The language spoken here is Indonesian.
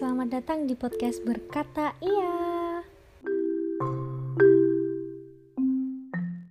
selamat datang di podcast Berkata Iya.